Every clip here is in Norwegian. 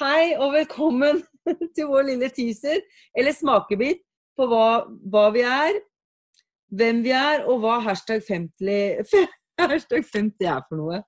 Hei og velkommen til vår lille teaser, eller smakebit, på hva, hva vi er, hvem vi er, og hva hashtag 50, hashtag 50 er for noe.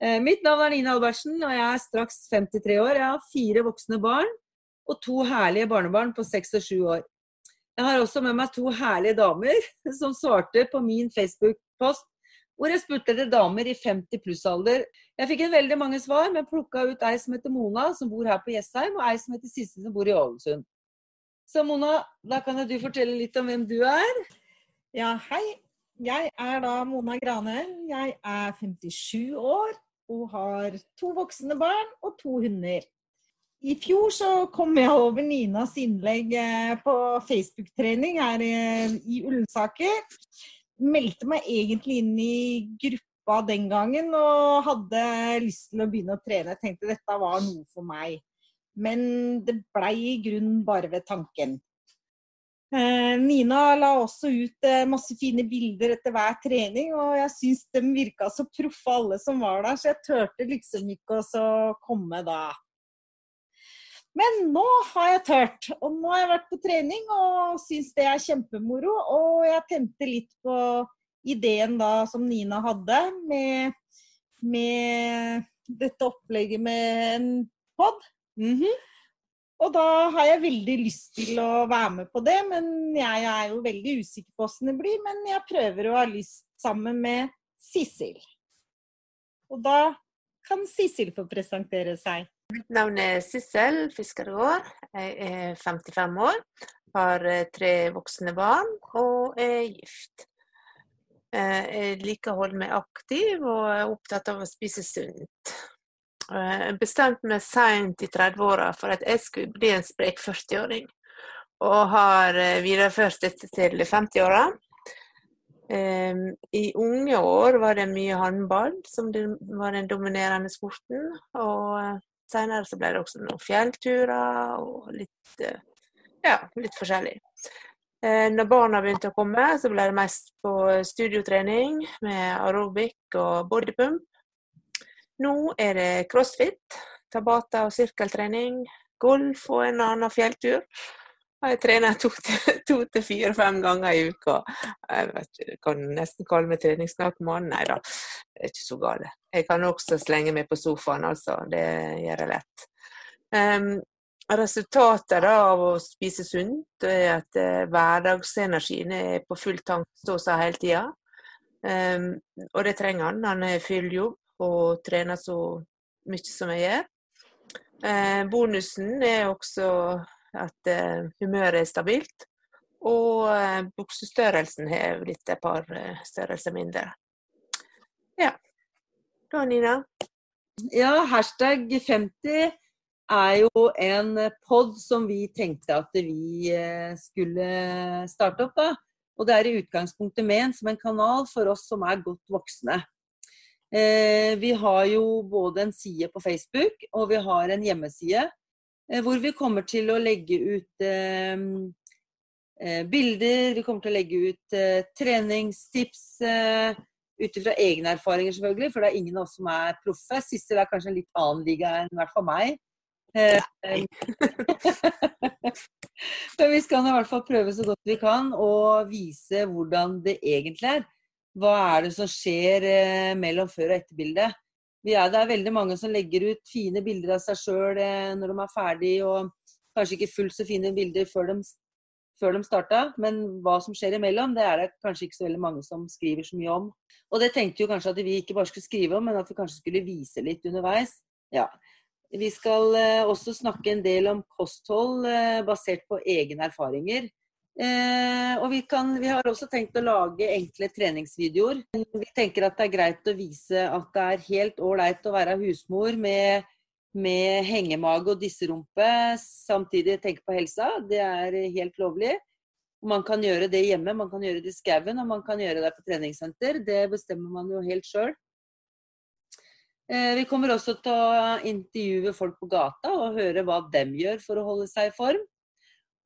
Eh, mitt navn er Nina Albertsen, og jeg er straks 53 år. Jeg har fire voksne barn og to herlige barnebarn på 6 og 7 år. Jeg har også med meg to herlige damer som svarte på min Facebook-post hvor jeg spurte etter damer i 50 pluss-alder. Jeg fikk en veldig mange svar, men plukka ut ei som heter Mona, som bor her på Jessheim, og ei som heter Sisse, som bor i Ålesund. Så Mona, da kan du fortelle litt om hvem du er. Ja, hei. Jeg er da Mona Grane. Jeg er 57 år og har to voksne barn og to hunder. I fjor så kom jeg over Ninas innlegg eh, på Facebook-trening her i Ullensaker meldte meg egentlig inn i gruppa den gangen og hadde lyst til å begynne å trene. Jeg tenkte dette var noe for meg. Men det blei i grunnen bare ved tanken. Eh, Nina la også ut eh, masse fine bilder etter hver trening, og jeg syns de virka så proffe alle som var der, så jeg turte liksom ikke å komme da. Men nå har jeg tørt. Og nå har jeg vært på trening og syns det er kjempemoro. Og jeg tente litt på ideen da som Nina hadde med, med dette opplegget med en pod. Mm -hmm. Og da har jeg veldig lyst til å være med på det, men jeg er jo veldig usikker på åssen det blir. Men jeg prøver å ha lyst sammen med Sissel. Og da kan Sissel få presentere seg. Mitt navn er Sissel Fiskergård. Jeg er 55 år, har eh, tre voksne barn og er gift. Eh, jeg liker å holde meg aktiv og er opptatt av å spise sunt. Eh, jeg bestemte meg seint i 30-åra for at jeg skulle bli en sprek 40-åring, og har videreført dette til 50-åra. I unge år var det mye håndball som var den dominerende sporten. og Senere så ble det også noen fjellturer og litt, eh, ja, litt forskjellig. Eh, når barna begynte å komme, så ble det mest på studiotrening med aerobic og bodypump. Nå er det crossfit, tabata og sirkeltrening, golf og en annen fjelltur. Jeg trener to til, fire-fem ganger i uka. Jeg vet, kan nesten kalle meg treningsnarkoman. Nei da, det er ikke så galt. Jeg kan også slenge meg på sofaen, altså. Det gjør jeg lett. Um, resultatet da, av å spise sunt er at uh, hverdagsenergien er på full tank stå seg hele tida. Um, og det trenger han. Han er full jobb og trener så mye som jeg gjør. Uh, bonusen er også at uh, humøret er stabilt. Og uh, buksestørrelsen har blitt et par størrelser mindre. Ja. Da, Nina? Ja, hashtag 50 er jo en pod som vi tenkte at vi skulle starte opp. da. Og det er i utgangspunktet ment som en kanal for oss som er godt voksne. Eh, vi har jo både en side på Facebook og vi har en hjemmeside Eh, hvor vi kommer til å legge ut eh, eh, bilder, vi kommer til å legge ut eh, treningstips eh, ut ifra egne erfaringer, selvfølgelig. For det er ingen av oss som er proffe. Sissel er kanskje en litt annen liga enn i hvert fall meg. Eh, Men vi skal i hvert fall prøve så godt vi kan å vise hvordan det egentlig er. Hva er det som skjer mellom før- og etterbildet? Er, det er veldig mange som legger ut fine bilder av seg sjøl eh, når de er ferdig, og kanskje ikke fullt så fine bilder før de, før de starta. Men hva som skjer imellom, det er det kanskje ikke så veldig mange som skriver så mye om. Og det tenkte jo kanskje at vi ikke bare skulle skrive om, men at vi kanskje skulle vise litt underveis. Ja. Vi skal eh, også snakke en del om kosthold eh, basert på egne erfaringer. Eh, og vi, kan, vi, har også tenkt å lage enkle treningsvideoer. Vi tenker at det er greit å vise at det er helt ålreit å være husmor med, med hengemage og disserumpe, samtidig tenke på helsa. Det er helt lovlig. Man kan gjøre det hjemme, man kan gjøre det i skauen og man kan gjøre det på treningssenter. Det bestemmer man jo helt sjøl. Eh, vi kommer også til å intervjue folk på gata og høre hva de gjør for å holde seg i form.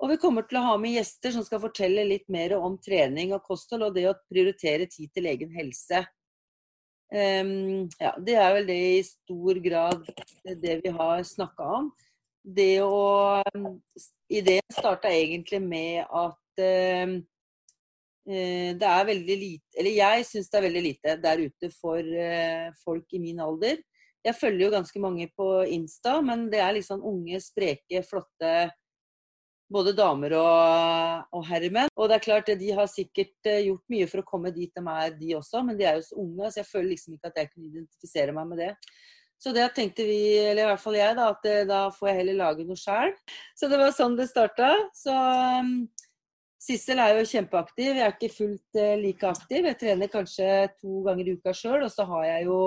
Og vi kommer til å ha med gjester som skal fortelle litt mer om trening og kosthold, og det å prioritere tid til egen helse. Ehm, ja, det er vel det i stor grad det vi har snakka om. Det å Ideen starta egentlig med at eh, eh, det er veldig lite Eller jeg syns det er veldig lite der ute for eh, folk i min alder. Jeg følger jo ganske mange på Insta, men det er liksom unge, spreke, flotte både damer og, og herremenn. Og det er klart, de har sikkert eh, gjort mye for å komme dit de er, de også, men de er jo så unge, så jeg føler liksom ikke at jeg kunne identifisere meg med det. Så det tenkte vi, eller i hvert fall jeg, da, at eh, da får jeg heller lage noe sjøl. Så det var sånn det starta. Så um, Sissel er jo kjempeaktiv. Jeg er ikke fullt uh, like aktiv. Jeg trener kanskje to ganger i uka sjøl, og så har jeg jo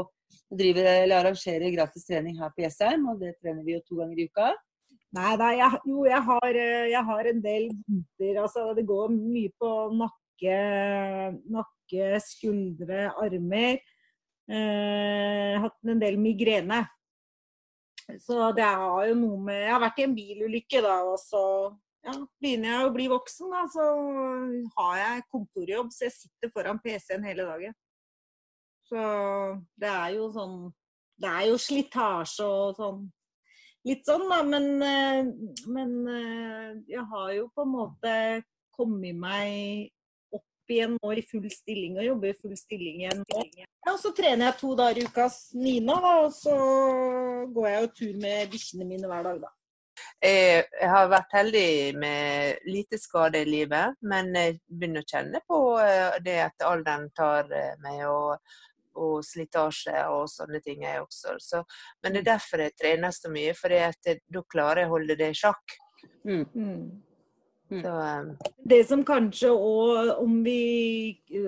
driver eller arrangerer gratis trening her på Jessheim, og det trener vi jo to ganger i uka. Nei da, jeg, jo jeg har, eh, jeg har, en del vondter. Altså, det går mye på nakke, nakke skuldre, armer. Eh, hatt en del migrene. Så det har jo noe med Jeg har vært i en bilulykke, da, og så ja, begynner jeg å bli voksen. Da, så har jeg kontorjobb, så jeg sitter foran PC-en hele dagen. Så det er jo sånn Det er jo slitasje og sånn litt sånn, da. Men, eh, men, eh, jeg har jo på en måte kommet meg opp igjen nå i full stilling og jobber i full stilling igjen. Ja, og så trener jeg to dager i ukas Nina, da, og så går jeg jo tur med bikkjene mine hver dag, da. Jeg har vært heldig med lite skade i livet, men jeg begynner å kjenne på eh, det at alderen tar meg. og og slitasje og sånne ting er også. Så, men det er mm. derfor jeg trener så mye, for da klarer jeg å holde det i sjakk. Mm. Mm. mm. Så, um, det som kanskje òg, om vi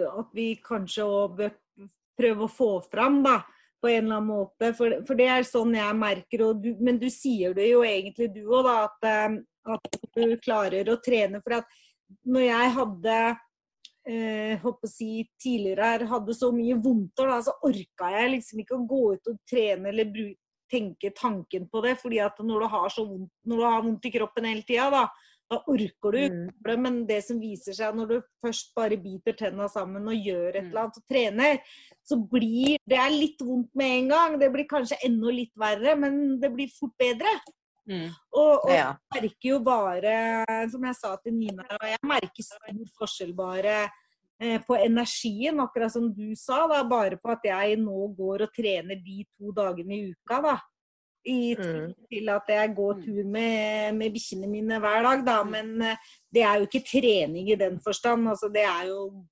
At vi kanskje òg bør prøve å få fram, da. På en eller annen måte. For, for det er sånn jeg merker, du, men du sier det jo egentlig du òg. At, um, at du klarer å trene. For at når jeg hadde eh, si, tidligere her hadde så mye vondter, da, så orka jeg liksom ikke å gå ut og trene eller bruke, tenke tanken på det. fordi at når du har, så vondt, når du har vondt i kroppen hele tida, da, da orker du mm. det. Men det som viser seg når du først bare biter tenna sammen og gjør et mm. eller annet og trener, så blir det er litt vondt med en gang. Det blir kanskje enda litt verre, men det blir fort bedre. Mm. Og, og ja. jeg merker jo bare, som jeg sa til Nina, jeg merker stor forskjell bare eh, på energien, akkurat som du sa. da, Bare på at jeg nå går og trener de to dagene i uka. da. I mm. til at jeg går mm. tur med, med bikkjene mine hver dag, da. Mm. Men eh, det er jo ikke trening i den forstand. altså Det er jo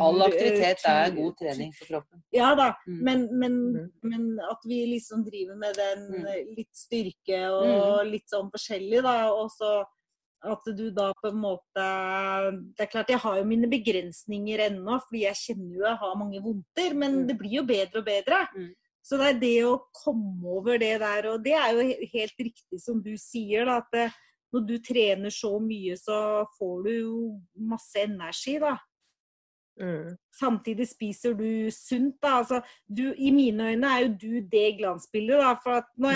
All aktivitet er god trening for kroppen. Ja da, mm. men, men, mm. men, at vi liksom driver med den mm. litt styrke og litt sånn forskjellig, da. Og så at du da på en måte Det er klart jeg har jo mine begrensninger ennå, fordi jeg kjenner jo jeg har mange vondter, men det blir jo bedre og bedre. Så det er det å komme over det der, og det er jo helt riktig som du sier, da, at eh, når du trener så mye, så får du jo masse energi, da. Mm. Samtidig spiser du sunt. da, altså du, I mine øyne er jo du det glansbildet. da, for at når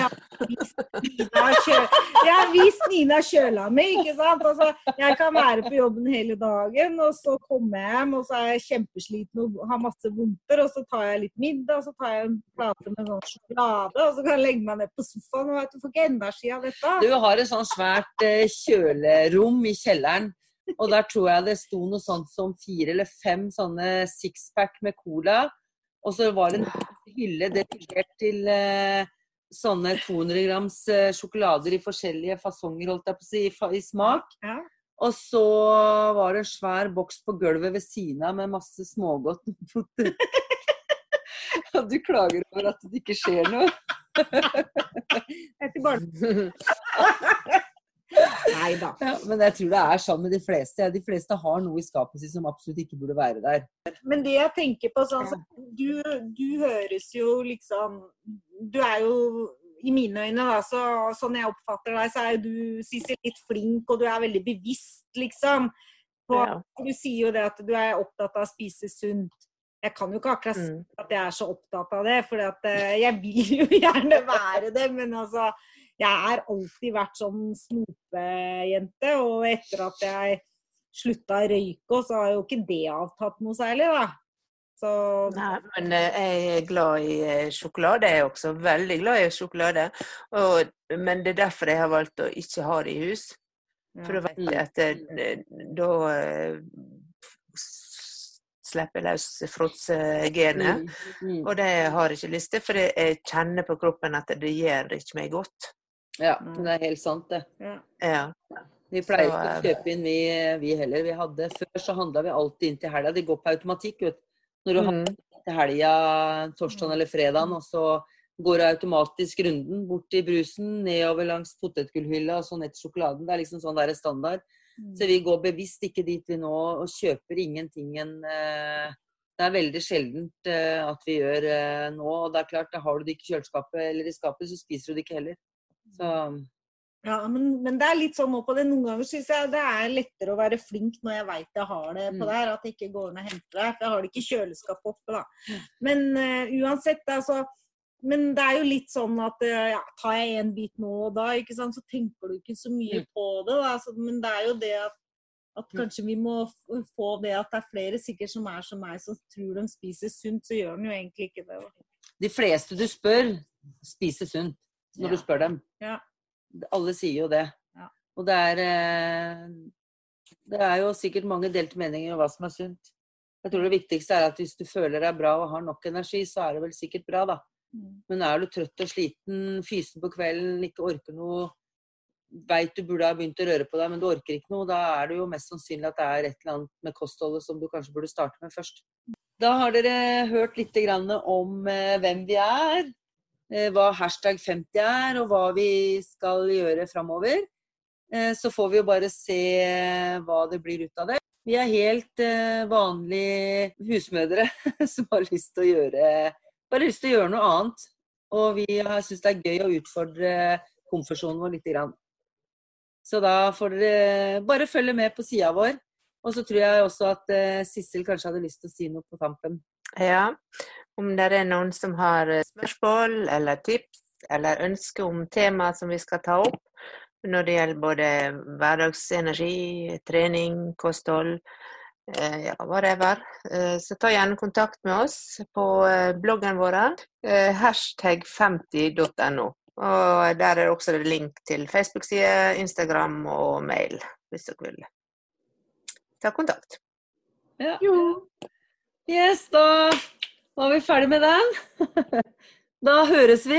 jeg har vist Nina, kjøla mi, ikke sant. altså Jeg kan være på jobben hele dagen, og så kommer jeg hjem og så er jeg kjempesliten og har masse vondter. Og så tar jeg litt middag, og så tar jeg en plate med sånn sjokolade, og så kan jeg legge meg ned på sofaen. og Du får ikke energi av dette. Du har et sånn svært uh, kjølerom i kjelleren. Og der tror jeg det sto noe sånt som fire eller fem sånne sixpack med cola. Og så var det en hylle dedikert til eh, sånne 200 grams eh, sjokolader i forskjellige fasonger, holdt jeg på å si, i, i smak. Ja. Og så var det en svær boks på gulvet ved siden av med masse smågodt. Og du klager over at det ikke skjer noe. Etter barn. Nei da. Ja, men jeg tror det er sånn med de fleste. De fleste har noe i skapet sitt som absolutt ikke burde være der. Men det jeg tenker på sånn du, du høres jo liksom Du er jo i mine øyne, da, så, sånn jeg oppfatter deg, så er du Sissel, litt flink, og du er veldig bevisst, liksom. På, ja. Du sier jo det at du er opptatt av å spise sunt. Jeg kan jo ikke akkurat si mm. at jeg er så opptatt av det, for eh, jeg vil jo gjerne være det. Men altså, jeg har alltid vært sånn snopejente. Og etter at jeg slutta å røyke, så har jo ikke det avtatt noe særlig, da. Så Nei, men eh, jeg er glad i eh, sjokolade. Jeg er også veldig glad i sjokolade. Og, men det er derfor jeg har valgt å ikke ha det i hus. For da vet jeg at da eh, slipper løs fråtsegenet. Mm. Mm. Og det har jeg ikke lyst til, for jeg kjenner på kroppen at det gjør ikke meg godt. Ja, det er helt sant, det. ja. Ja. Vi pleier ikke å kjøpe inn, vi, vi heller. Vi hadde, før så handla vi alltid inn til helga. Det går på automatikk. Vet. Når du mm. handler til helga, torsdag eller fredag, og så går det automatisk runden bort til brusen, nedover langs potetgullhylla og så ned til sjokoladen. Det er liksom sånn der standard. Så vi går bevisst ikke dit vi nå og kjøper ingenting en eh, Det er veldig sjeldent eh, at vi gjør eh, nå. Og det er klart, da har du det ikke i kjøleskapet eller i skapet, så spiser du det ikke heller. Så Ja, men, men det er litt sånn nå på det. Noen ganger syns jeg det er lettere å være flink når jeg veit jeg har det på Mm. der, at jeg ikke går inn og henter det. For jeg har det ikke i kjøleskapet oppe, da. Men uh, uansett, altså. Men det er jo litt sånn at eh, ja, tar jeg en bit nå og da, ikke sant, så tenker du ikke så mye Mm. på det. Da. Så, men det er jo det at, at Mm. kanskje vi må få det at det er flere sikkert som er som meg, som tror de spiser sunt, så gjør de jo egentlig ikke det. da. de fleste du spør, spiser sunt når du spør dem. Ja. Alle sier jo det. Ja. Og det er eh, Det er jo sikkert mange delte meninger om hva som er sunt. Jeg tror det viktigste er at hvis du føler deg bra og har nok energi, så er det vel sikkert bra, da. Men er du trøtt og sliten, fysen på kvelden, ikke orker noe, veit du burde ha begynt å røre på deg, men du orker ikke noe, da er det jo mest sannsynlig at det er et eller annet med kostholdet som du kanskje burde starte med først. Da har dere hørt litt om eh, hvem vi er, hva hashtag 50 er, og hva vi skal gjøre framover. Eh, så får vi jo bare se eh, hva det blir ut av det. Vi er helt eh, vanlige husmødre som har lyst til å gjøre bare lyst til å gjøre noe annet. Og vi syns det er gøy å utfordre komfortsonen vår grann. Så da får dere bare følge med på sida vår. Og så tror jeg også at eh, Sissel kanskje hadde lyst til å si noe på tampen. Ja, om det er noen som har eh, spørsmål eller tips eller ønsker om tema som vi skal ta opp når det gjelder både hverdagsenergi, trening, kosthold, eh, ja, whatever, eh, så ta gjerne kontakt med oss på bloggen vår, eh, hashtag 50.no. Og der er det også link til Facebook-side, Instagram og mail, hvis dere vil ta kontakt. Ja. Yes, da var vi ferdig med den. Da høres vi.